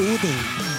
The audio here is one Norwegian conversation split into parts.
Odin.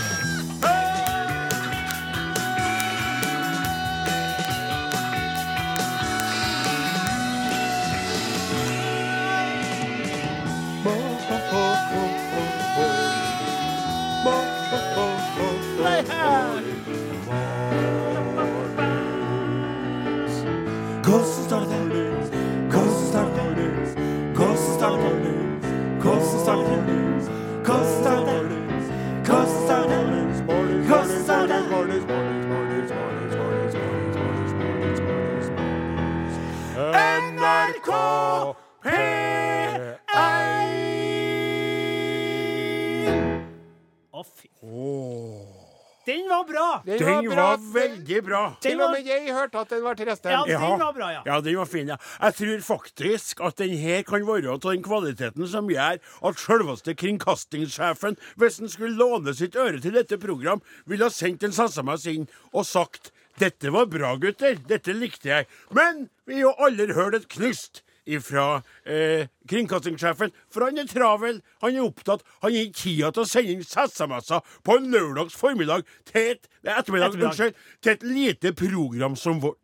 Var bra! Den var veldig bra. Til og med jeg hørte at den var til resten. ja, Ja. den var bra, ja. Ja, den var fin, ja. Jeg tror faktisk at den her kan være av den kvaliteten som gjør at selveste kringkastingssjefen, hvis han skulle låne sitt øre til dette program, ville ha sendt en SMS inn og sagt dette var bra, gutter. Dette likte jeg. Men vi har jo aldri hørt et knust ifra eh, kringkastingssjefen, for han er travel, han er opptatt, han har ikke tida til å sende inn SMS-er på en lørdags formiddag til et, ettermiddag, unnskyld, til et lite program som vårt.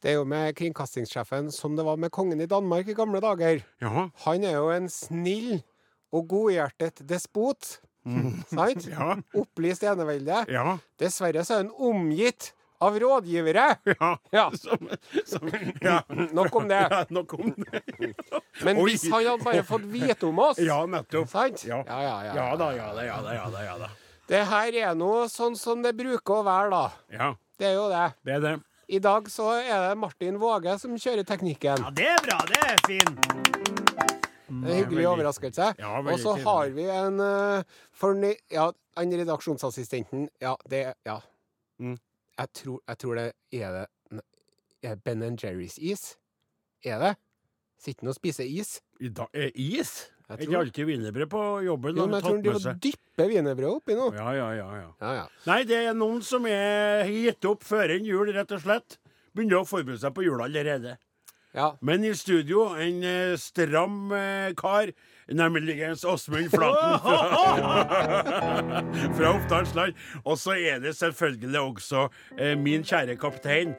Det er jo med kringkastingssjefen som det var med kongen i Danmark i gamle dager. Ja. Han er jo en snill og godhjertet despot. Sant? Ja. Opplyst enevelde. Ja. Dessverre så er han omgitt av rådgivere. Ja. Ja, Som, som, ja. nok om det. Ja, nok om det. Men hvis han hadde bare fått vite om oss Ja, nettopp. Sant? Ja. Ja, ja, ja. Ja da, ja da, ja da. ja da, ja da. Det her er nå sånn som det bruker å være, da. Ja, Det er jo det. det er det. I dag så er det Martin Våge som kjører teknikken. Ja, Det er bra. Det er fin. En hyggelig overraskelse. Ja, Og så har vi en uh, forny... Ja, han redaksjonsassistenten Ja, det Ja. Mm. Jeg, tror, jeg tror det er det Er Ben Jerrys is? Er det? Sitter han og spiser is? I dag er is. Jeg Er ikke alltid wienerbrød på jobben. jo, men jeg tror de må dyppe wienerbrødet oppi. Ja, ja, ja, ja. Ja, ja. Nei, det er noen som er gitt opp før en jul, rett og slett. Begynner å forberede seg på jula allerede. Ja. Men i studio, en eh, stram eh, kar, nemlig Åsmund Flaten fra, fra Oppdalsland. Og så er det selvfølgelig også eh, min kjære kaptein,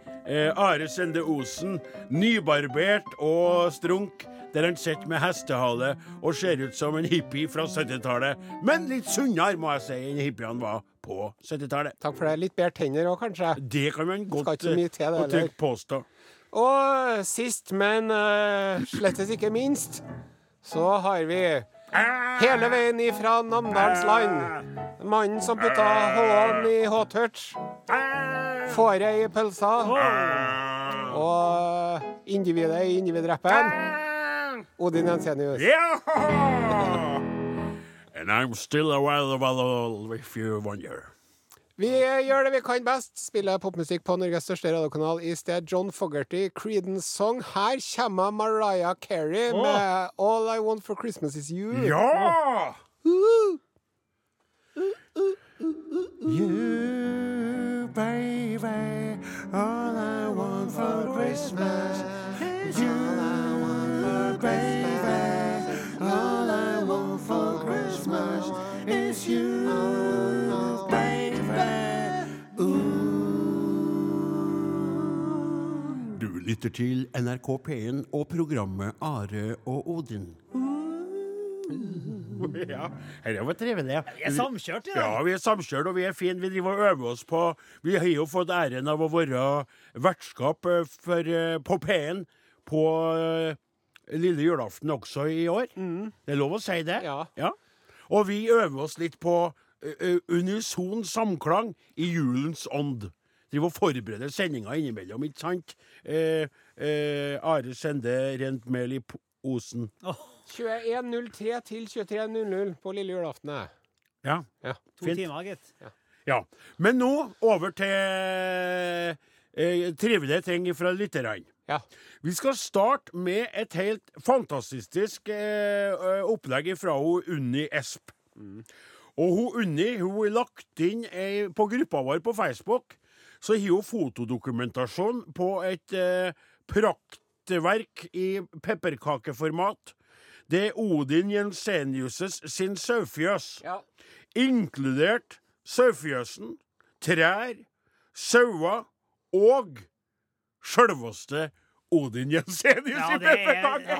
Are Sende Osen. Nybarbert og strunk. Der han sitter med hestehale og ser ut som en hippie fra 70-tallet. Men litt sunnere, må jeg si, enn hippiene var på 70-tallet. Takk for det. Litt bedre tenner òg, kanskje. Det kan man godt det, og trygt påstå. Og sist, men uh, slettes ikke minst, så har vi hele veien ifra Namdalsland. Mannen som putta H-en i H-touch. Fåret i pølsa. Og individet i individrappen. Odin Jensenius. Yeah! And I'm still available if you wonder. Vi gjør det vi kan best. Spiller popmusikk på Norges største radiokanal i sted. John Fogerty, Creedence Song. Her kommer Mariah Carey med All I Want for Christmas Is You. Ja! You, baby, all I want for Christmas is you. All I want for Christmas, all I want for Christmas is you, lytter til NRK P1 og programmet Are og Odin. Ja, dette var trivelig. Ja. Vi er samkjørt i dag. Ja, vi er samkjørt, og vi er fine. Vi driver og øver oss på Vi har jo fått æren av å være vertskap eh, for, eh, på P1 på eh, lille julaften også i år. Det er lov å si det? Ja. Og vi øver oss litt på unison samklang i julens ånd. Driver og forbereder sendinga innimellom, ikke sant? Eh, eh, Are Sende rent mel i p- Oh. 21.03 til 23.00 på lille julaften. Ja. Ja. To Fint. timer, gitt. Ja. Men nå over til eh, trivelige ting fra lytterne. Ja. Vi skal starte med et helt fantastisk eh, eh, opplegg fra hun Unni Esp. Og hun Unni hun lagt inn ei, på gruppa vår på Facebook så har hun fotodokumentasjon på et eh, praktverk i pepperkakeformat. Det er Odin Jensenius' sin sauefjøs Ja. inkludert sauefjøsen, trær, sauer og sjølveste Odin Jensenius Ja, i er- pepperkaka!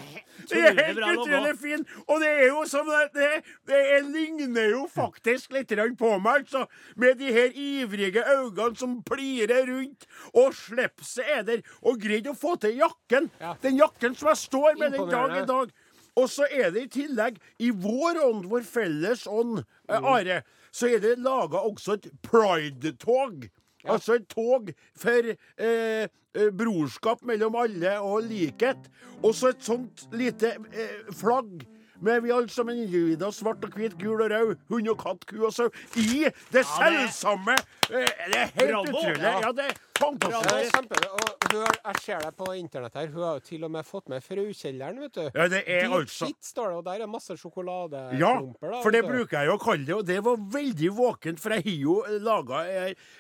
det er helt utrolig fin! Og det er jo som det, det, er, ligner jo faktisk litt på meg, altså. Med de her ivrige øynene som plirer rundt, og slipset er der, og greid å få til jakken. Ja. Den jakken som jeg står med den dag i dag. Og så er det i tillegg, i vår ånd, vår felles ånd, eh. Are, så er det laga også et pride-tog. Altså et tog for eh, eh, brorskap mellom alle og likhet. Og så et sånt lite eh, flagg med vi alle sammen individer, svart og hvit, gul og rød, hund og katt, ku og sau, i det selvsamme eh, Det er helt Bravo. utrolig. Ja. Ja, det er Det er fantastisk. kjempebra. Og hør, jeg ser deg på internett her. Hun har jo til og med fått med Fraukjelleren, vet du. Ja, det er Deep altså shit, står det, og der er masse sjokoladeklumper. Ja, for det bruker jeg jo å kalle det, og det var veldig våkent, for jeg har jo laga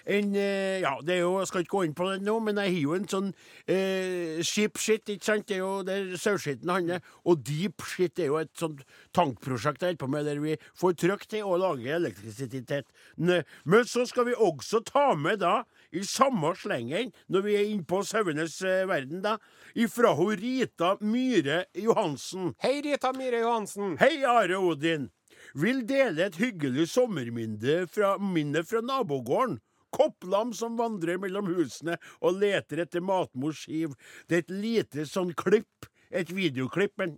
en eh, Ja, det er jo, jeg skal ikke gå inn på det nå, men jeg har jo en sånn eh, shit, ikke sant? Det er jo der saueskitten handler. Og deep shit er jo et sånt tankprosjekt jeg holder på med, der vi får trykk til å lage elektrisitet. Men så skal vi også ta med da, i samme slengen, når vi er inne på sauenes eh, verden, da, ifra hun Rita Myhre Johansen. Hei, Rita Myhre Johansen. Hei, Are Odin. Vil dele et hyggelig sommerminne fra, minne fra nabogården. Kopplam som vandrer mellom husene og leter etter matmors skiv. Det er et lite sånn klipp. Et videoklipp. Men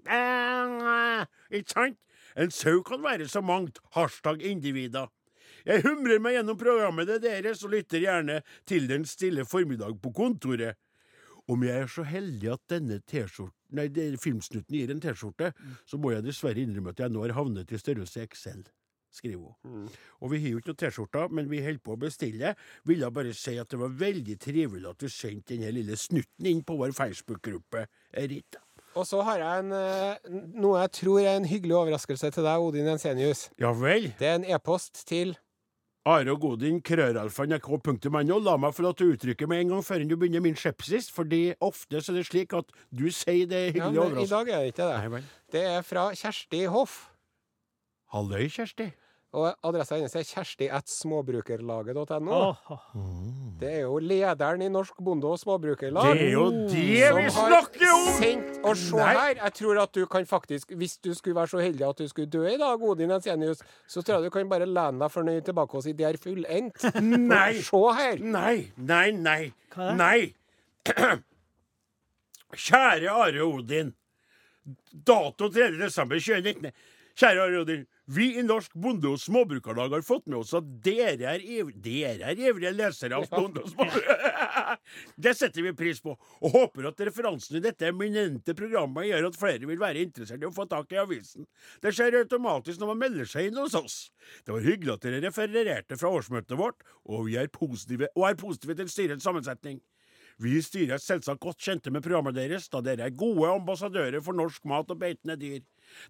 Ikke sant? En sau kan være så mangt. Hashtag individer. Jeg humrer meg gjennom programmet deres og lytter gjerne til den stille formiddag på kontoret. Om jeg er så heldig at denne Nei, filmsnutten gir en T-skjorte, så må jeg dessverre innrømme at jeg nå har havnet i størrelse XL. Skriver hun. Og vi har jo ikke noen T-skjorter, men vi holder på å bestille. Ville bare si at det var veldig trivelig at du sendte denne lille snutten inn på vår Facebook-gruppe, Rita. Og så har jeg en, eh, noe jeg tror er en hyggelig overraskelse til deg, Odin Jensenius. Ja vel? Det er en e-post til Are og Godin, krøralfa, La meg få lov til å uttrykke meg en gang før du begynner min skepsis, fordi ofte så er det slik at du sier det er hyggelig ja, men I dag er det ikke det. Nei, Det er fra Kjersti Hoff. Halløy, Kjersti. Og adressa hennes er kjersti.småbrukerlaget.no. Åh, Det er jo lederen i Norsk Bonde- og Småbrukerlag. Det er jo det vi som har snakker om! sendt Og se Nei. her, jeg tror at du kan faktisk Hvis du skulle være så heldig at du skulle dø i dag, Odin Ensenius, så tror jeg du kan bare lene deg fornøyd tilbake og si det er fullendt. Nei. Se her! Nei, nei, nei. Nei. Kjære Are Odin. Dato 3. desember 2019. Kjære Are Odin. Vi i Norsk Bonde- og Småbrukarlag har fått med oss at dere er, iv dere er ivrige lesere av Bonde og Småbrukarlag. Det setter vi pris på, og håper at referansen i dette eminente programmet gjør at flere vil være interessert i å få tak i avisen. Det skjer automatisk når man melder seg inn hos oss. Det var hyggelig at dere refererte fra årsmøtet vårt, og vi er positive, og er positive til styrets sammensetning. Vi i styret er selvsagt godt kjente med programmet deres, da dere er gode ambassadører for norsk mat og beitende dyr.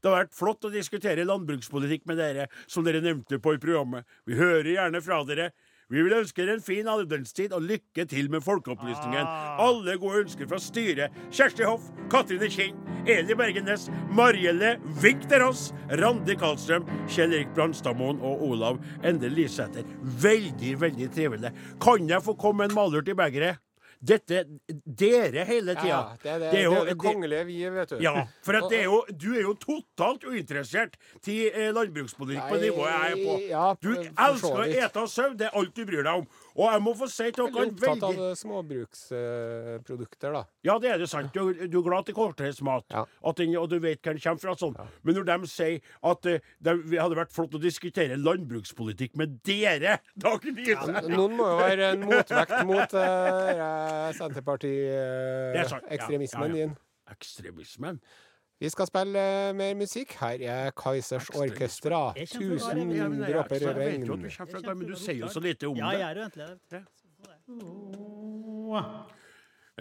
Det har vært flott å diskutere landbrukspolitikk med dere, som dere nevnte på i programmet. Vi hører gjerne fra dere. Vi vil ønske dere en fin adventstid og lykke til med folkeopplysningen. Alle gode ønsker fra styret. Kjersti Hoff, Katrine Kinn, Eli Bergenes, Marielle Vikterås, Randi Karlstrøm, Kjell Erik Brandstadmoen og Olav Endre Lisæter. Veldig, veldig trivelig. Kan jeg få komme en malurt i begeret? Dette Dere hele tida. Ja, det det, det, er jo- er det kongelige vi, vet du. ja, for at det er jo, du er jo totalt uinteressert til eh, landbrukspolitikk på nivået jeg er på. Du elsker å ete sau, det er alt du bryr deg om. Og jeg må få si til Veldig dere opptatt av veldig eh, småbruksprodukter, da. Ja, det er det sant. Du, du er glad til kortreismat, Ja. og du vet hvor den kommer fra. sånn. Men når de sier at uh, det hadde vært flott å diskutere landbrukspolitikk med dere, dagen i jeg. Noen må jo være en motvekt mot uh. Ja, Senterparti-ekstremismen ja, ja. din. Ekstremismen. Vi skal spille eh, mer musikk. Her er Kaizers Orkestra. Jeg kjenner fra Tusen Gard, Ja, men jeg, dråper regn. men du sier jo så lite om det. Ja, jeg er jo egentlig det.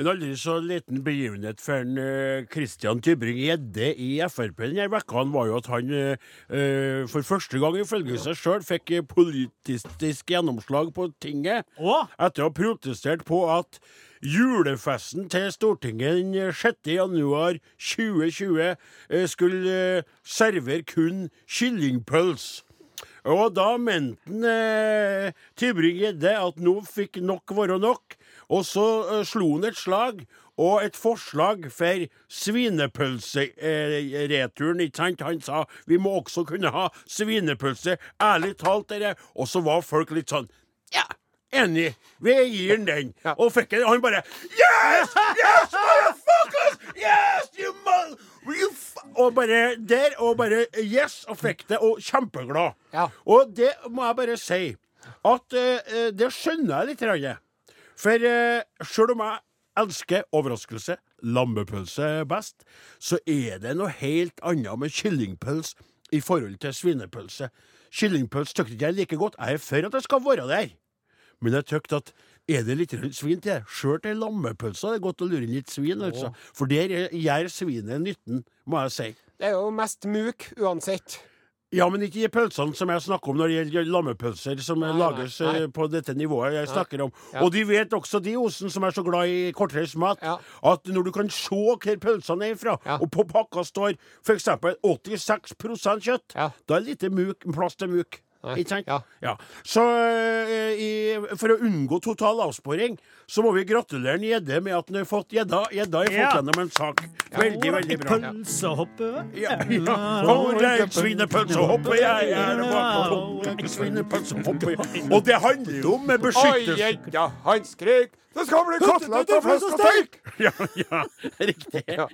En aldri så liten begivenhet for en, eh, Christian Tybring-Gjedde i Frp denne uka var jo at han eh, eh, for første gang ifølge seg sjøl fikk politisk gjennomslag på tinget. Å! Etter å ha protestert på at julefesten til Stortinget den 6. januar 2020 eh, skulle servere kun kyllingpøls. Og da mente eh, Tybring-Gjedde at nå fikk nok være nok. Og så uh, slo han et slag og et forslag for svinepølsereturen. ikke sant? Han sa vi må også kunne ha svinepølse. Ærlig talt, dere. Og så var folk litt sånn Ja, enig. Vi gir han den. Og fikk. Han bare Yes! Yes, motherfuckers! Yes, you mother... You og bare der, og bare yes, og fikk det, og kjempeglad. Ja. Og det må jeg bare si, at uh, det skjønner jeg litt. Rann. For uh, sjøl om jeg elsker overraskelse, lammepølse best, så er det noe helt annet med kyllingpølse i forhold til svinepølse. Kyllingpølse syns ikke jeg like godt. Jeg er for at det skal være der. Men jeg tykker at er det litt svin til? Sjøl til lammepølsa er det godt å lure inn litt svin, altså. For der er- gjør svinet nytten, må jeg si. Det er jo mest muk uansett. Ja, men ikke de pølsene som jeg snakker om når det gjelder lammepølser som Nei, lages nei, nei. eh, på dette nivået jeg snakker om. Ja. Og de vet også, de osen som er så glad i kortreist mat, Ja. at når du kan se hvor pølsene er fra, Ja. og på pakka står f.eks. 86 kjøtt, da er det lite muk, plass til muk. Ikke sant? ja. Så eh, i, for å unngå total avsporing, så må vi gratulere en Gjedde med at han har fått gjedda. Gjedda har fått Ja. gjennom en sak. Veldig, veldig bra. Pølsehoppe. Ja, ja. For ei svinepølse jeg er bak For ei svinepølse hopper jeg Og det handler jo om Oi, beskyttelse. jenta, han skrek. Det skal bli kotelett og flesk og steik! Ja, ja, riktig. Ja.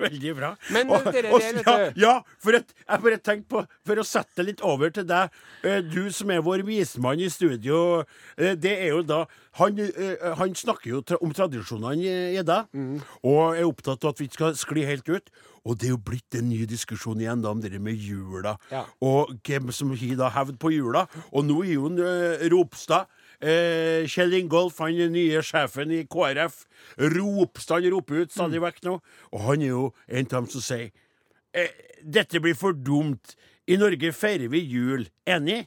Veldig bra. Men Og- dere og- dere, ja, ja, for et, jeg bare tenkte på For å sette det litt over til deg, eh, du som er vår vismann i studio. eh, Det er jo da Han, eh, han snakker jo om tradisjonene i deg, Mm. og er opptatt av at vi ikke skal skli helt ut. Og det er jo blitt en ny diskusjon igjen da om det med jula, Ja. og hvem som har da hevd på jula. Og nå er jo en, eh, Ropstad Eh, Kjell Ingolf, han er nye sjefen i KrF. Ropstand roper ut stadig vekk nå. Og han er jo en av dem som sier eh, dette blir for dumt. I Norge feirer vi jul. Enig?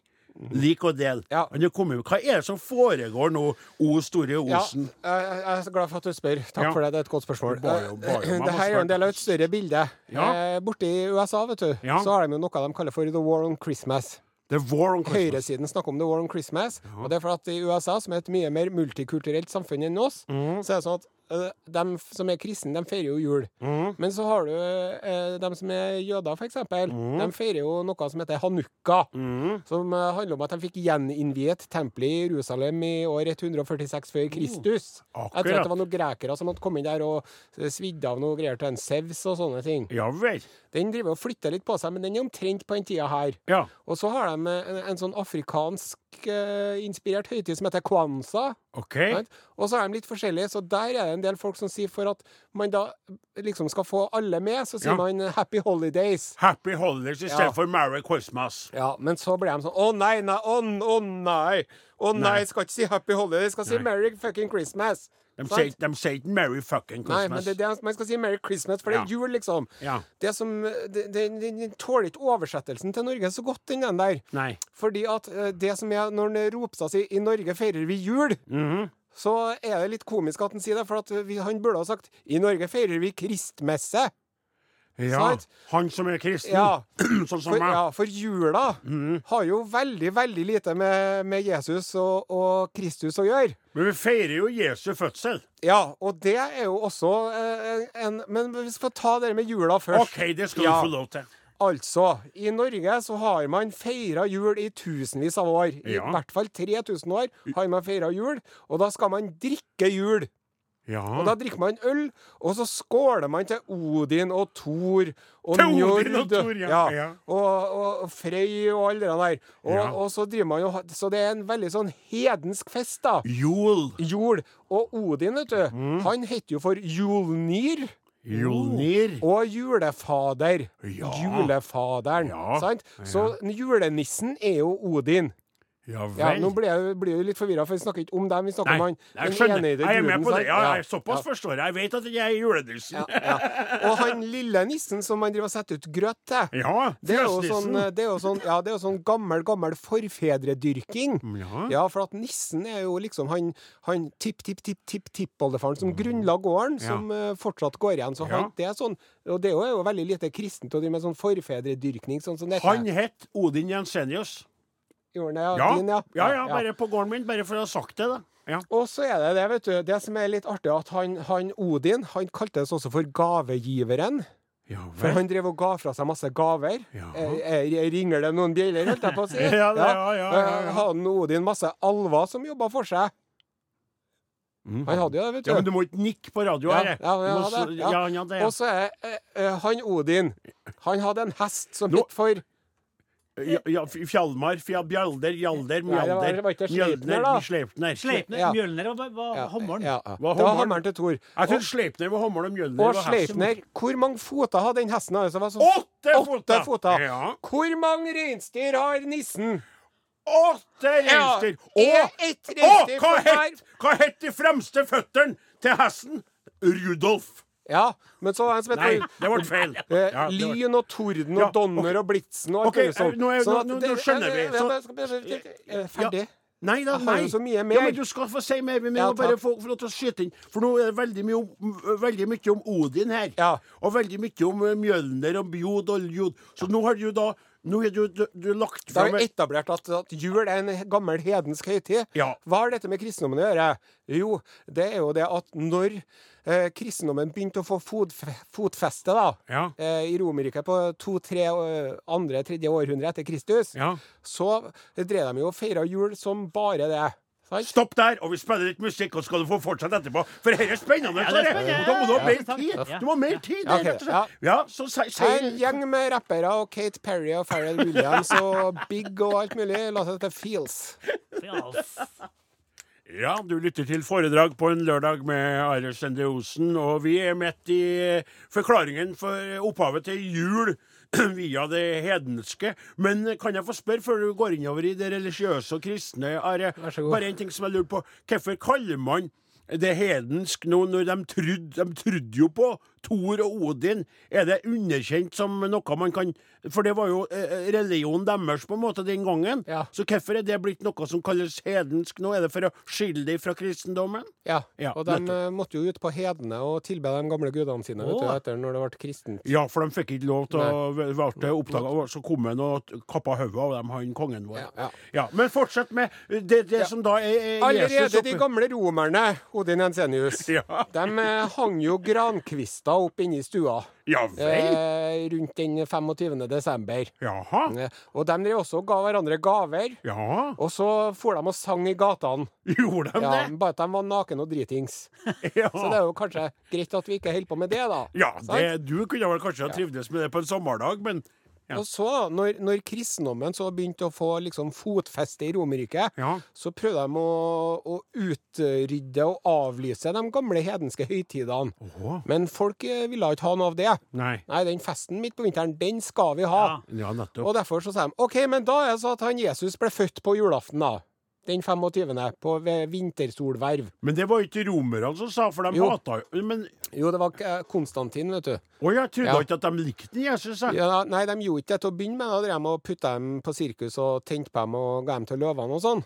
Lik og del. Ja. Hva er det som foregår nå, O store Osen? jeg jeg er glad for at du spør. Takk Ja. for det. Det er et godt spørsmål. Bare bare det her er en del av et større bilde. Ja. Eh, borte i USA, vet du, Ja. så har de noe de kaller for The War on Christmas. The War on Høyresiden snakker om The War on Christmas. Og det er for at i USA, som er et mye mer multikulturelt samfunn enn oss, mm. så er det sånn at eh, dem som er kristne, de feirer jo jul. Mm. Men så har du De dem som er jøder, for eksempel. De feirer jo noe som heter hanukka. Mm. Som eh, handler om at de fikk gjeninnviet tempelet i Jerusalem i år 146 før Kristus. Etter akkurat. at det var noen grekere som hadde kommet inn der og eh, svidd av noe greier til en sevs og sånne ting. Ja vel. Den driver og flytter litt på seg, men den er omtrent på den tida her. Ja. Og så har de eh, en, en sånn afrikansk eh, inspirert høytid som heter kwanza. OK. Sant? Og så er de litt forskjellige, så der er det en del folk som sier for at man da liksom skal få alle med, så sier Ja. man eh, 'happy holidays'. Happy holidays Ja. istedenfor Merry Christmas. Ja, men så blir de sånn 'Å nei, nei, å, å nei'. Å nei, Nei. skal ikke si 'happy holidays', skal si Nei. 'merry fucking Christmas'. De sier, de sier ikke Merry fucking Christmas'. Nei, men det det man skal si 'merry Christmas', for det er jul, liksom. Ja. Det som, Den tåler ikke oversettelsen til Norge så godt, den der. Nei. Fordi at eh, det som er Når Ropstad sier 'i Norge feirer vi jul', Mhm. så er det litt komisk at han sier det, for at vi, han burde ha sagt 'i Norge feirer vi kristmesse'. Ja. Sant? Han som er kristen. Ja. sånn som For, meg. ja, for jula har jo veldig, veldig lite med, med Jesus og, og Kristus å gjøre. Men vi feirer jo Jesu fødsel. Ja, og det er jo også eh, en Men vi skal ta det med jula først. OK, det skal Ja. du få lov til. Altså, i Norge så har man feira jul i tusenvis av år. I hvert fall 3000 år har man feira jul, og da skal man drikke jul. Ja. Og da drikker man øl, og så skåler man til Odin og Thor og Til Njord. Odin og Thor, ja, ja. Og, og, Frøy og alle de der. Og, og så driver man jo Så det er en veldig sånn hedensk fest, da. Jul. Jul. Og Odin, vet du, Mm. han heter jo for Julnir. Julnir. Og julefader. Ja. Julefaderen. Ja, Sant? Så julenissen er jo Odin. Ja Ja, nå blir jeg, blir jeg litt forvirra, for vi snakker ikke om dem. Vi snakker Nei, om han jeg skjønner. Jeg er med på det. Ja, Ja, såpass forstår jeg. Jeg vet at jeg er julenissen. Ja. Og han lille nissen som man driver og setter ut grøt til, Ja, det er sånn, det er jo sånn, ja, det er jo sånn gammel, gammel forfedredyrking. Ja. Ja, for at nissen er jo liksom han, han tipp-tipp-tipp-tipp-tippoldefaren som grunnla gården, som uh, fortsatt går igjen. Så han, det er sånn, og det er jo, veldig lite kristent å drive med sånn forfedredyrkning, sånn. Han het Odin Jensenius. Gjorde han det? Ja. Din, ja. ja, ja, bare på gården min. Bare for å ha sagt det, da. Ja. Og så er det det, vet du. Det som er litt artig, at han, han Odin han kaltes også for gavegiveren. Ja For han drev og ga fra seg masse gaver. Ja. Jeg, jeg ringer det noen bjeller, holdt jeg på å si? Ja, det- ja. Eh, Hadde Odin masse alver som jobba for seg? Mm. Han hadde jo det, vet du. Ja, men du må ikke nikke på radio her. ja, ja. Og så er eh, eh, han Odin Han hadde en hest som het for Ja, ja, Fjalmar, Fjall, Bjalder, var- Mjalder Mjølner. Sleipner. Sleipner, Ja. Mjølner var, var ja, hammeren. Ja, ja. Var Det var hammeren. til Thor. Jeg tror Sleipner var Hammeren og Mjølner Og var hesten. Sleipner Hvor mange foter hadde den hesten? Altså, var så, Åtte Åtte foter. Ja. Hvor mange reinsdyr har nissen? Åtte reinsdyr! Ja, Og og Hva het de fremste føttene til hesten? Rudolf. Ja, men så er det en som het Nei, det ble feil. Eh, Ja, lyn og torden og donner og blitsen og alt mulig sånt. nå skjønner vi. Så- Ferdig. Nei da, nei. Ja, men du skal få si mer. Vi må Ja, bare få, få lov til å skyte inn. For nå er det veldig mye om, veldig mye om Odin her. Ja. Og veldig mye om eh, Mjølner og Bjod og Ljod. Så nå har du da Nå er du, du, du lagt Da har er vi etablert at, at jul er en gammel hedensk høytid. Ja. Hva har dette med kristendommen å gjøre? Jo, det er jo det at når eh, kristendommen begynte å få fotfe fotfeste da, Ja. eh, i Romerriket på to-tre eh, andre, tredje århundre etter Kristus, Ja. så drev de jo og feira jul som bare det. Stopp der, og vi spiller litt musikk, og så skal du få fortsette etterpå. For dette er spennende. Ja, det er spennende. Og Da må du ha mer tid. Du må ha mer tid. Ja, ok, rett og slett. ja. Ja, så si, si En gjeng med rappere og Kate Perry og Pharrell Williams og Big og alt mulig. Låta heter Feels. Ja, du lytter til foredrag på en lørdag med Arild Sende Osen, og vi er midt i eh, forklaringen for opphavet til jul via det hedenske. Men kan jeg få spørre, før du går innover i det religiøse og kristne, Are, bare en ting som jeg lurer på. Hvorfor kaller man det hedensk nå når de trodde, de trodde jo på Thor og Odin? Er det underkjent som noe man kan For det var jo eh, religionen deres på en måte den gangen. Ja. Så hvorfor er det blitt noe som kalles hedensk nå? Er det for å skille det fra kristendommen? Ja, Ja, og de nettopp. eh, måtte jo ut på hedene og tilbe de gamle gudene sine vet du, etter når det ble kristent. Ja, for de fikk ikke lov til å ble oppdaga, så kom han og kappa hodet av dem, han kongen vår. Ja, ja. men fortsett med det, det som da er, er Allerede Jesus de gamle romerne, Odin Ensenius, de eh, hang jo grankvister opp inne i stua Ja vel? eh, rundt den 25. desember. Jaha. Eh, Og de drev også og ga hverandre gaver. Ja. Og så for de og sang i gatene. Gjorde de Ja, det? bare at de var nakne og dritings. Ja. Så det er jo kanskje greit at vi ikke holder på med det, da. Ja, det, du kunne vel kanskje ha trivdes med det på en sommerdag, men Ja. Og så, når, når kristendommen så begynte å få liksom fotfeste i Romerriket, Ja. så prøvde de å, å utrydde og avlyse de gamle hedenske høytidene. Oho. Men folk eh, ville ikke ha noe av det. Nei. Nei, den festen midt på vinteren, den skal vi ha. Ja. Ja. Og derfor så sa de OK, men da er det så at han Jesus ble født på julaften, da. Den 25. på vintersolverv. Men det var ikke romerne som sa, for de Jo. hata jo Men Jo, det var Konstantin, vet du. Å, jeg trodde Ja. ikke at de likte den Jesus, jeg. Ja, nei, de gjorde ikke det til å begynne med. Da drev de og putta dem på sirkus og tente på dem og ga dem til løvene og sånn.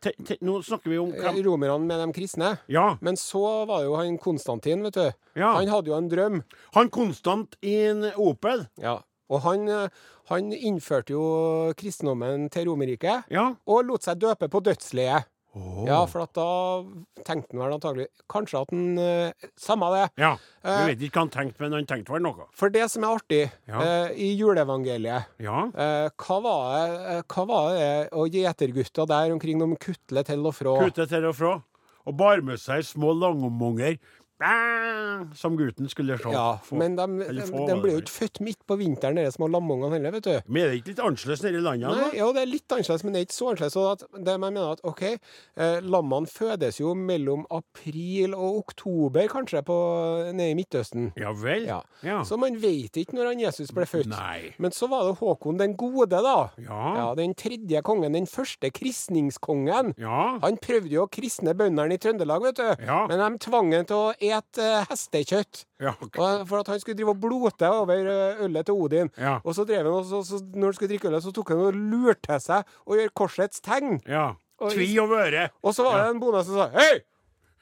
Te- te- Nå snakker vi om Eh, hvem Romerne med de kristne. Ja. Men så var det jo han Konstantin, vet du. ja. Han hadde jo en drøm. Han konstant i en Opel. Ja. Og han, eh, han innførte jo kristendommen til Romerriket, Ja. og lot seg døpe på dødsleiet. Oh. Ja, for at da tenkte han vel antagelig Kanskje at han eh, Samme det. Ja. Eh, Vi vet ikke hva han tenkte, men han tenkte vel noe. For det som er artig Ja. eh, i juleevangeliet Ja. eh, hva, var det, eh, hva var det og gjetergutta der omkring de kutle til og fra? Kutler til og fra. Og bar med seg små langomunger. Som gutten skulle se. Ja, Få- men de, de, få, de blir jo ikke født midt på vinteren, de små lamungene heller, vet du. Men er det ikke litt annerledes nede i landet? Nei, da? jo, det er litt annerledes, men det er ikke så annerledes. Så at det man mener at, OK, eh, lammene fødes jo mellom april og oktober, kanskje, på, nede i Midtøsten. Ja vel? Ja. Ja. Så man vet ikke når han Jesus ble født. Nei. Men så var det Håkon den gode, da. Ja. Ja, Den tredje kongen, den første kristningskongen. Ja. Han prøvde jo å kristne bøndene i Trøndelag, vet du. Ja. Men de tvang ham til å ete eh, hestekjøtt. Ja. okay. Og- For at han skulle drive og blote over eh, ølet til Odin. Ja. Og så drev han og så, så, når han skulle drikke ølet, så tok han og lurte seg å gjøre korsets tegn. ja. Tvi over øret. Og så var det en bonde som sa Hei!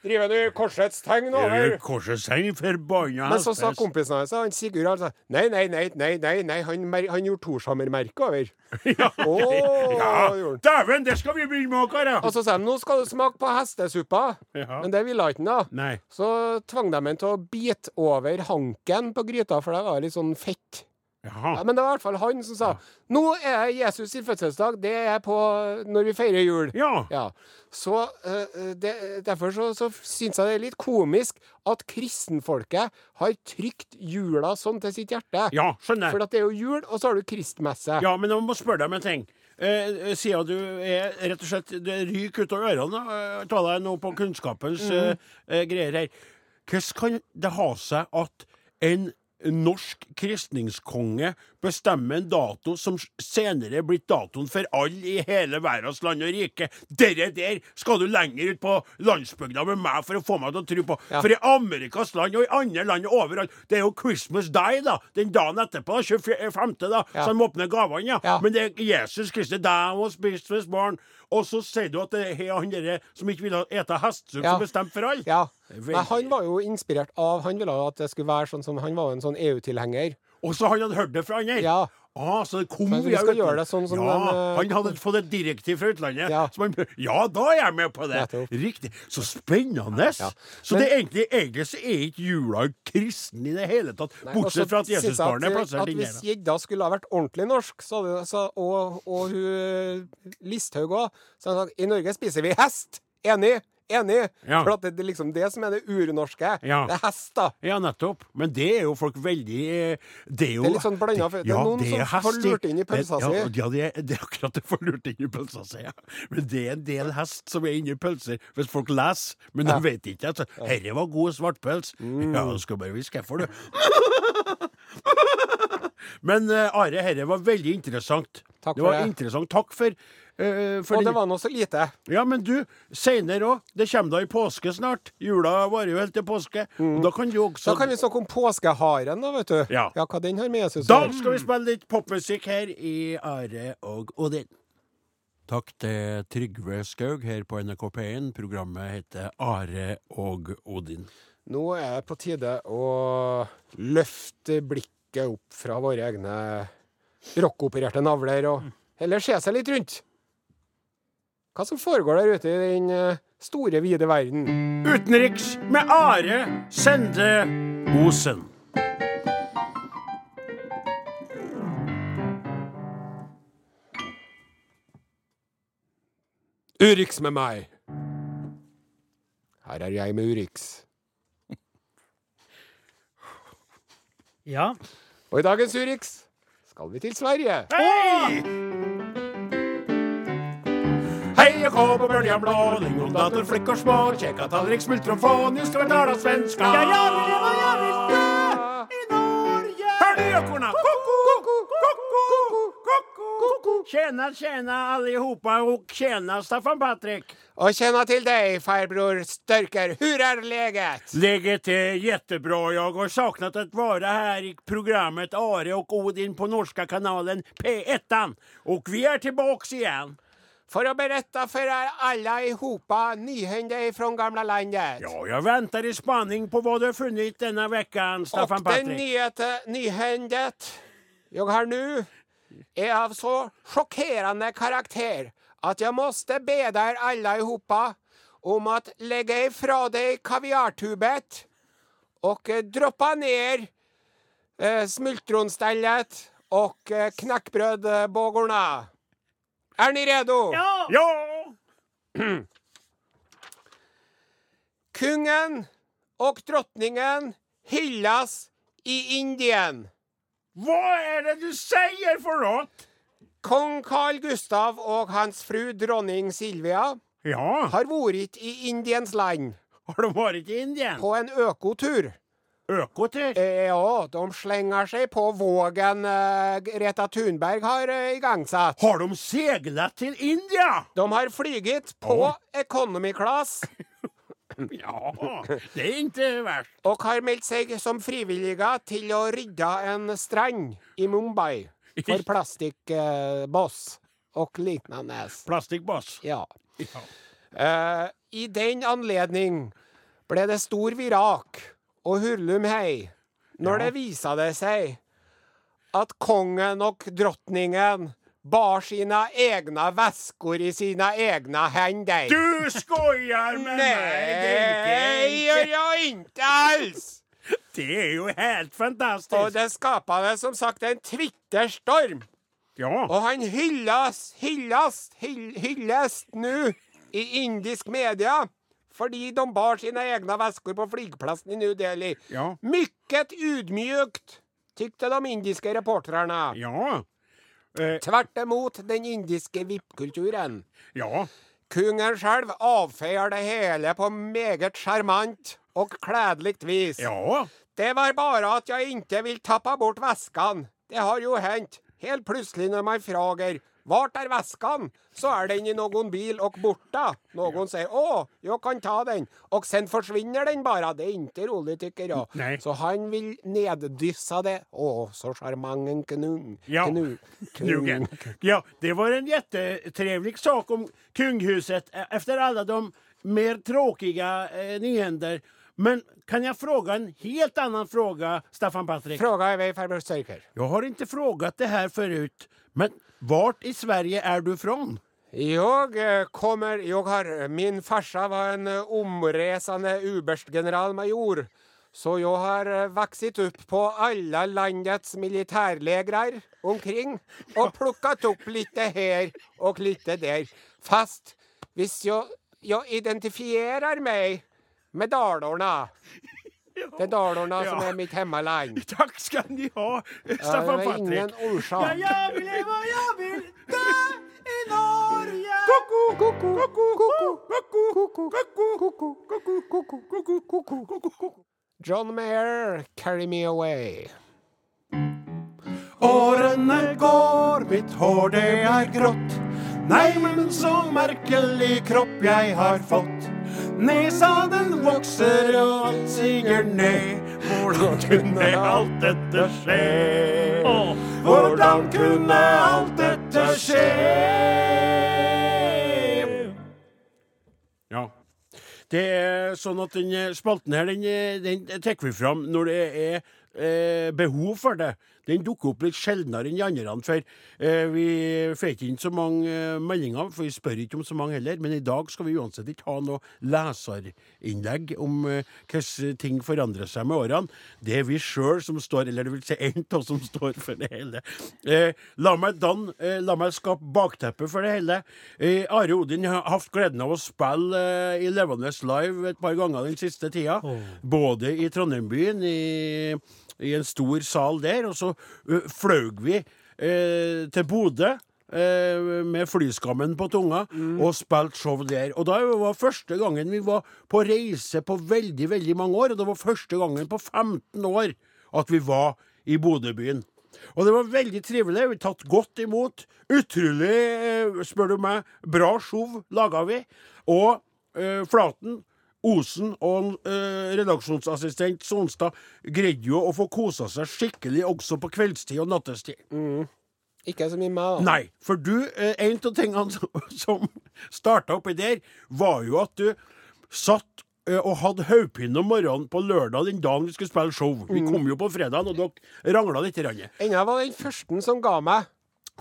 Driver du korsets tegn over? Korsets tegn, forbanna Men så sa kompisen hans, han Sigurd, han sa nei, nei, nei, nei, nei, nei. Han, han gjorde Torshammer-merket over. Ja, oh, ja. Dæven, det skal vi begynne med, karer! Og så sa de nå skal du smake på hestesuppa. Ja. Men det ville ikke han, da. Nei. Så tvang de ham til å bite over hanken på gryta, for det var litt sånn fett. Jaha. Ja, men det var i hvert fall han som sa Nå er Jesus sin fødselsdag. Det er på når vi feirer jul. Ja. Ja. Så uh, det, Derfor så, så syns jeg det er litt komisk at kristenfolket har trykt jula sånn til sitt hjerte. Ja, skjønner. For at det er jo jul, og så har du kristmesse. Ja, men jeg må spørre deg om en ting. Eh, siden du er rett og slett ryker ut av ørene eh, ta deg nå på kunnskapens Mm. eh, eh, greier her. Hvordan kan det ha seg at en norsk kristningskonge bestemmer en dato som senere er blitt datoen for alle i hele verdens land og rike? Dere der skal du lenger ut på landsbygda med meg for å få meg til å tro på. Ja. For i Amerikas land og i andre land og overalt, det er jo Christmas Day, da. Den dagen etterpå, 25., da, Ja. som åpner gavene, ja. Ja. Men det er Jesus Kristi, deg was Christmas born. Og så sier du at det er han derre som ikke ville ete hestesuppe, Ja. som bestemte for alle? Ja. Men han var jo inspirert av Han ville at det skulle være sånn som Han var en sånn EU-tilhenger. Og så han hadde hørt det fra han her? Ja. Ah, så det kom Men vi skal gjøre det sånn som ja, den, uh, Han hadde fått et direktiv fra utlandet. Ja. som han, ja, da er jeg med på det! Nettopp. Riktig. Så spennende! Ja. Så Men- det egentlig, egentlig så er ikke jula kristen i det hele tatt, Nei, bortsett fra at Jesusbarnet er plassert inni der. Hvis gjedda skulle ha vært ordentlig norsk, så så, og, og hun Listhaug òg, så hadde hun sagt i Norge spiser vi hest. Enig. Enig. Ja. For at det er liksom det som er det urnorske. Ja. Det er hester. Ja, nettopp. Men det er jo folk veldig eh, Det er jo Det er litt sånn blanda, for det er noen som får lurt inn i pølsa si. Ja, det det er akkurat det får lurt inn i pølsa si. Ja. Men det er en del hest som er inni pølser, hvis folk leser. Men de vet ikke. Altså. Herre var god svartpøls. Mm. Ja, du skal bare hviske hvorfor, du. Men uh, Are, herre var veldig interessant. Takk for det det var det. interessant. Takk for, eh, fordi... Og det var nå så lite. ja, men du, seinere òg. Det kommer da i påske snart. Jula varer jo helt til påske. Mm. da kan du også Da kan vi snakke om påskeharen, da, vet du. Ja. hva den har med seg. Da skal vi spille litt popmusikk her i Are og Odin. Takk til Trygve Skaug her på NRK P1. Programmet heter Are og Odin. Nå er det på tide å løfte blikket opp fra våre egne rockopererte navler og heller se seg litt rundt. Hva som foregår der ute i den eh, store, vide verden. Utenriks med Are Sende Osen. Urix med meg. Her er jeg med Urix. Ja. Og i dagens Urix skal vi til Sverige. Hei! Och kom på böljan blå, lingondator, flickor små, käka tallrik, smultron nu ska vi tala svenska. Ja, jag vill leva, jag vill dö i Norge. Hör ni ekorna? Koko, koko, koko. Tjena, tjena allihopa och tjena Staffan Patrik. Och tjena till dig, farbror Störker. Hur är läget? Läget är jättebra. Jag har saknat att vara här i programmet Are och Odin på norska kanalen P1. Och vi är tillbaks igen. För å berette for alle i hopa nyhende fra gamla landet. Ja, jag väntar i spanning på vad du har funnit denna veckan, Staffan Och den det nyhete, nyhändet jag har nu är av så chockerande karaktär att jag måste be er alla ihopa om att lägga ifrån dig kaviartubet och eh, droppa ner eh, smultronstället och eh. Är ni redo? Ja! Ja! Kungen og drottningen hylles i Indien. Hva er det du sier for noe? Kong Carl Gustav og hans fru dronning Silvia Ja, har vært i Indiens land har de vært i Indien? på en ökotur. Ökotur? Eh, Ja, de slenger seg på vågen eh, Greta Thunberg har eh, igångsatt. Har de seglet til India? De har flyget på economy class Ja, det er ikke verst. Og har meldt seg som frivillige til å rydde en strand i Mumbai for plastikboss og lignende. Plastikkboss? Ja. Ja. Uh, I den anledning ble det stor virak og hurlum hei når Ja. det visa det seg at kongen og drottningen bar sine egne vesker i sine egne hender. Du skojar med meg! Det Nei, gjør jeg ikke alls! Det er jo helt fantastisk. Og det skapa det som sagt en twitterstorm. Ja. Og han hylles, hylles, hyll, hylles nå i indisk media fordi de bar sine egne vesker på flyplassen i New Delhi. Ja. Mykket ydmykt, tykte de indiske reporterne. Ja. Eh, Tvert imot den indiske VIP-kulturen. ja. Kongen sjøl avfeier det hele på meget sjarmant og kledelig vis. Ja. Det var bare at jeg ikke vil tappe bort veskene. Det har jo hendt. Helt plutselig når man frågar vart er veskan, så er den i noen bil og borta. Noen sier 'Å, jeg kan ta den', og sen forsvinner den bare. Det er ikke rolig, tykker jeg. Så han vil neddysse det. Å, så sjarmanten knung. Ja. Knu, Knugen. Ja, det var en jättetrevlig sak om kunghuset eh, efter alla de mer tråkiga eh, nyhender. Men kan jag fråga en helt annan fråga, Staffan Patrik? Fråga mig farbror Sörker. Jag har inte frågat det här förut, men vart i Sverige är du från? Jag eh, kommer, jag har, min farsa var en eh, omresande uberstgeneralmajor. Så jag har eh, vuxit upp på alla landets militärlägrar omkring och plockat upp lite här och lite där. Fast hvis jag, jag identifierar mig med Dalarna. Det är Dalarna som er mitt hjemmeland. Takk skal ni ha, Ja, Staffan det var ingen årsak. Ja, jeg vil leve, jeg vil dø i Norge. John Mayer, carry me away. Årene går, mitt hår det er grått. Nei, men så merkelig kropp jeg har fått. Nesa den vokser og siger ned. Hvordan kunne alt dette skje? Hvordan kunne alt dette skje? Ja. Det er sånn at den spalten her, den, den trekker vi fram når det er eh, behov for det. Den dukker opp litt sjeldnere enn de andre, for eh, vi får ikke inn så mange eh, meldinger, for vi spør ikke om så mange heller. Men i dag skal vi uansett ikke ha noe leserinnlegg om eh, hvordan ting forandrer seg med årene. Det er vi sjøl som står, eller det vil si en av oss som står for det hele. Eh, la meg danne, eh, la meg skape bakteppet for det hele. Are Odin har hatt gleden av å spille i Levende Live et par ganger den siste tida. Både i Trondheim byen, i, i en stor sal der, og så fløy vi til Bodø. med flyskammen på tunga, og spilte show der. Og da var første gangen vi var på reise på veldig, veldig mange år, og det var første gangen på 15 år at vi var i Bodøbyen. Og det var veldig trivelig. Vi tatt godt imot. Utrolig, spør du meg, bra show laga vi. Og eh, Flaten, Osen og eh, redaksjonsassistent Sonstad greide jo å få kosa seg skikkelig også på kveldstid og nattestid. Ikke så mye meg, da. Nei, for du, eh, en av tingene som, som starta oppi der, var jo at du satt eh, og hadde hodepine om morgenen på lørdag den dagen vi skulle spille show. Vi kom jo på fredagen, og dere rangla litt. Ennå var den første som ga meg.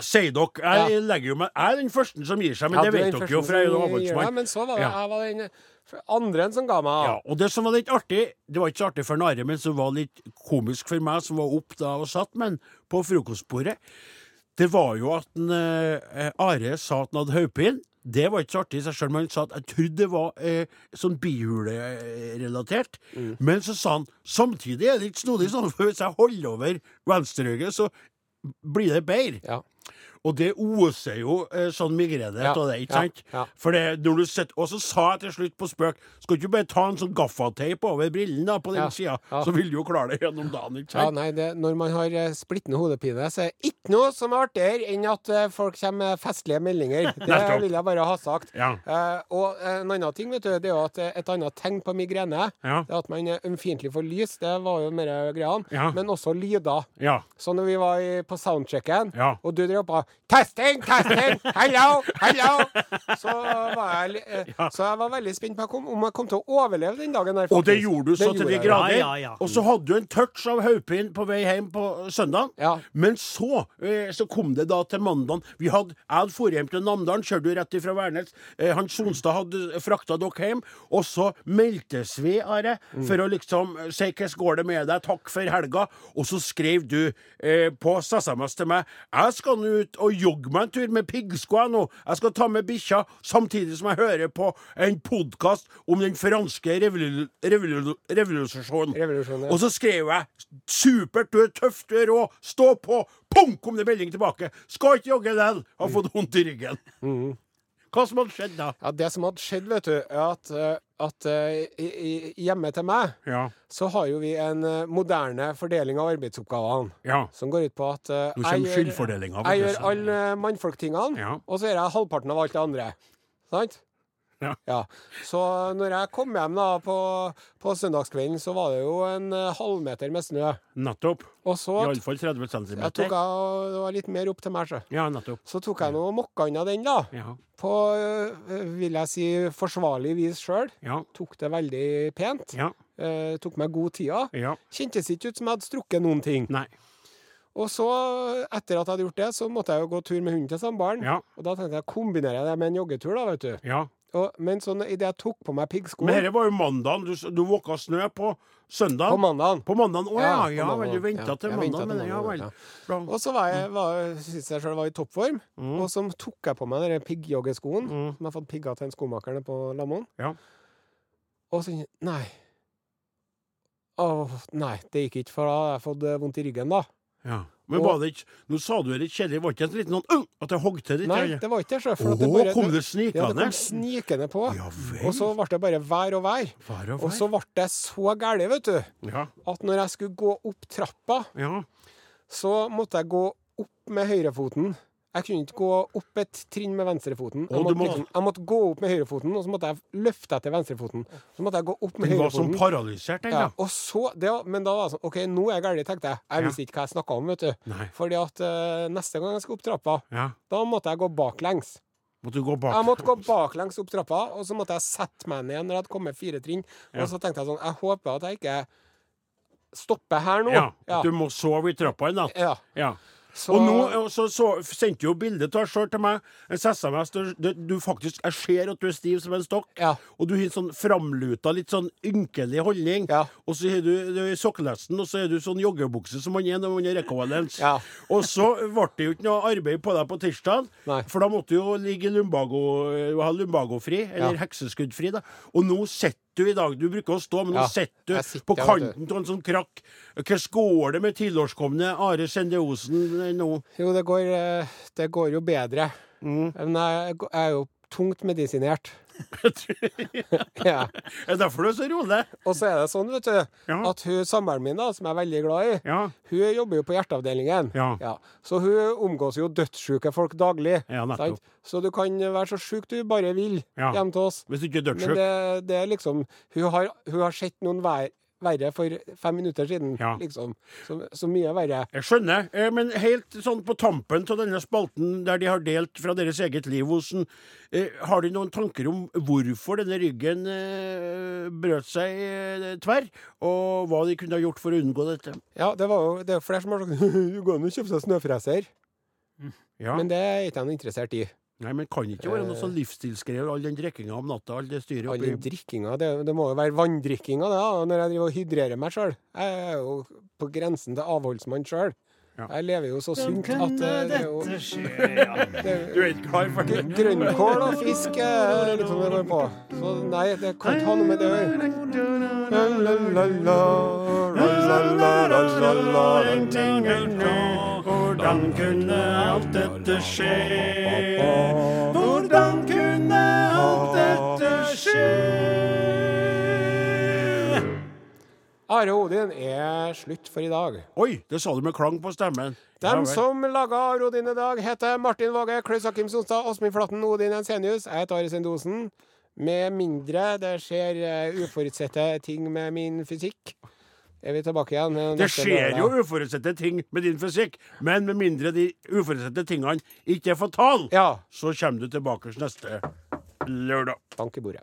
Sier dere. Jeg legger jo meg Jeg er den første som gir seg, men Ja, det vet dere jo, for jeg er jo avholdsmann. deg, Men så var det, Ja. jeg var den andre enn som ga meg. Ja, og det som var litt artig, det var ikke så artig for Are, men som var litt komisk for meg, som var opp da og satt med han på frokostbordet, det var jo at en, eh, Are sa at han hadde hodepine. Det var ikke så artig i seg sjøl, men han sa at jeg trodde det var eh, sånn bihulerelatert. Men så sa han samtidig er det litt snodig sånn, for hvis jeg holder over venstreøyet, så blir det bedre. Ja. Og det oser jo eh, sånn migrene av det, ikke sant? For det, når du sitter, Og så sa jeg til slutt på spøk Skal du ikke bare ta en sånn gaffateip over brillen da, på den Ja, sida, så vil du jo klare det gjennom dagen, ikke Ja, nei, det, Når man har eh, splittende hodepine, så er det ikke noe som er artigere enn at eh, folk kommer med festlige meldinger. Det vil jeg bare ha sagt. Ja. Uh, og en annen ting, vet du, det er jo at et annet tegn på migrene Ja. det er at man er ømfintlig for lys. Det var jo mer greia. Ja. Men også lyder. Ja. Så når vi var i, på soundchecken, og du drev på Testing, testing! Hello, hello! Så var jeg, eh, så jeg var veldig spent på kom, om jeg kom til å overleve den dagen. der, faktisk. Og det gjorde du så til de grader. Ja, ja, ja. Og så hadde du en touch av hodepine på vei hjem på søndag. Ja. Men så, eh, så kom det da til mandag. Vi hadde, jeg hadde dratt hjem til Namdalen, kjørte rett ifra Værnes. Eh, Hans Sonstad hadde frakta dere hjem. Og så meldtes vi, Are, Mm. for å liksom si hvordan går det med deg, takk for helga. Og så skrev du eh, på SMS til meg jeg skal nå ut og jogge meg en tur med piggsko nå. Jeg skal ta med bikkja, samtidig som jeg hører på en podkast om den franske revolu revolu revolusjonen. Revolusjonen, ja. Og så skrev jeg 'Supert, du er tøff, du er rå, stå på'. Pung, kom det melding tilbake. 'Skal ikke jogge likevel'. Har fått vondt i ryggen. Mhm. Hva som hadde skjedd da? Ja, Det som hadde skjedd, vet du, er at, eh, at eh, hjemme til meg Ja. så har jo vi en eh, moderne fordeling av arbeidsoppgavene. Ja. Som går ut på at jeg gjør, jeg gjør alle mannfolktingene, og så gjør jeg halvparten av alt det andre. Sant? Ja. Så når jeg kom hjem da på, på søndagskvelden, så var det jo en eh, halvmeter med snø. Nettopp. Og så Iallfall 30 cm. jeg tok jeg, det var litt mer opp til meg, så. Ja, nettopp. Så tok jeg nå mokka unna den, da. Ja. På, eh, vil jeg si, forsvarlig vis sjøl. Ja. Tok det veldig pent. Ja. Eh, tok meg god tida. Ja. Kjentes ikke ut som jeg hadde strukket noen ting. Nei. Og så, etter at jeg hadde gjort det, så måtte jeg jo gå tur med hunden til samboeren. Ja. Og da tenkte jeg kombinerer jeg det med en joggetur, da, vet du. Ja. Og, men sånn, idet jeg tok på meg Men dette var jo mandagen. Du, du våka snø på søndag. på mandagen På mandagen? Å ja, Ja, ja, vel, du venta Ja, til jeg ventet mandag. til Men ja vel. ja. Bra. Og så var jeg, var, syntes jeg sjøl var i toppform. Mm. Og så tok jeg på meg den piggjoggeskoen Mm. som jeg har fått pigga til en skomaker på Lamoen. Ja. Og så Nei. Åh, nei, det gikk ikke, for da hadde jeg fått eh, vondt i ryggen, da. Ja. Men Og- var det ikke Nå sa du det litt kjedelig. Var det ikke en liten sånn at jeg hogg til litt? Nei, det var ikke det. For det bare kom det Ja, det kom snikende på. Ja vel. Og så ble det bare vær og vær. Vær og Og så ble det så galt, vet du, Ja. at når jeg skulle gå opp trappa, Ja. så måtte jeg gå opp med høyrefoten. Jeg kunne ikke gå opp et trinn med venstrefoten. Jeg måtte, måtte- liksom, jeg måtte gå opp med høyrefoten, og så måtte jeg løfte etter venstrefoten. Så måtte jeg gå opp med høyrefoten. Den var som paralysert, den, Ja, og så, det, var- men da var det sånn OK, nå er jeg gæren, tenkte jeg. Jeg Ja. visste ikke hva jeg snakka om, vet du. Nei. Fordi at uh, neste gang jeg skal opp trappa, Ja. da måtte jeg gå baklengs. Måtte du gå bak? Jeg måtte gå baklengs opp trappa, og så måtte jeg sette meg ned når jeg hadde kommet fire trinn. Ja. Og så tenkte jeg sånn Jeg håper at jeg ikke stopper her nå. Ja. Ja. Du må sove i trappa en natt? Ja. Ja. Så, Og nå så, så, sendte jo bilde av sjøl til meg. En SMS du, du faktisk Jeg ser at du er stiv som en stokk. Ja. Og du har en sånn framluta, litt sånn ynkelig holdning. Ja. Og så har du, du sokkelesten, og så er du sånn joggebukse som man er når man er recovalens. Ja. Og så ble det jo ikke noe arbeid på deg på tirsdag, for da måtte du jo ligge lumbago, ha lumbagofri, eller hekseskuddfri. da. Og nå sitter du i dag Du bruker å stå, men nå Ja, sitter du på kanten av en sånn krakk. Hvordan går det med tilårskomne Are Sende Osen eh, nå? Jo, det går, eh, det går jo bedre. Mm. Men jeg, jeg er jo tungt medisinert. ja. Er derfor du er så rolig? Og så er det sånn, vet du, Ja. at hun samboeren min, da, som jeg er veldig glad i, Ja. hun jobber jo på hjerteavdelingen. Ja. Så hun omgås jo dødssjuke folk daglig. Så du kan være så sjuk du bare vil hjem til oss. Hvis du ikke er Men det, det er liksom Hun har, hun har sett noen vær, verre for fem minutter siden, Ja. liksom. Så, så mye verre. Jeg skjønner, eh, men helt sånn på tampen av denne spalten der de har delt fra deres eget liv, Osen, eh, har de noen tanker om hvorfor denne ryggen eh, brøt seg tverr, og hva de kunne ha gjort for å unngå dette? Ja, det var jo det er flere som har sagt Du går an å kjøpe seg snøfreser. Ja. Men det er ikke jeg interessert i. Nei, men kan ikke være noe sånn livsstilsgreier, all den drikkinga om natta, all det styret All den drikkinga, det, det må jo være vanndrikkinga, det, da, når jeg driver og hydrerer meg sjøl. Jeg er jo på grensen til avholdsmann sjøl. Ja. Jeg lever jo så sunt at det, det er jo Du er ikke klar for det? gr- Grønnkål og fisk er litt sånn det går på. Så nei, det kan ikke ha noe med det å gjøre. Hvordan kunne alt dette skje? Hvordan kunne alt dette skje? Are Odin er slutt for i dag. Oi, det sa du med klang på stemmen. Dem som laga Are Odin i dag, heter Martin Våge, Klaus Akim Sonstad, Åsmund Flatten, Odin Ensenius. Jeg heter Are Sendosen. Med mindre det skjer eh, uforutsette ting med min fysikk, er vi tilbake igjen. eh, Det skjer jo uforutsette ting med din fysikk, men med mindre de uforutsette tingene ikke er fatale, Ja. så kommer du tilbake neste lørdag. Bank i bordet.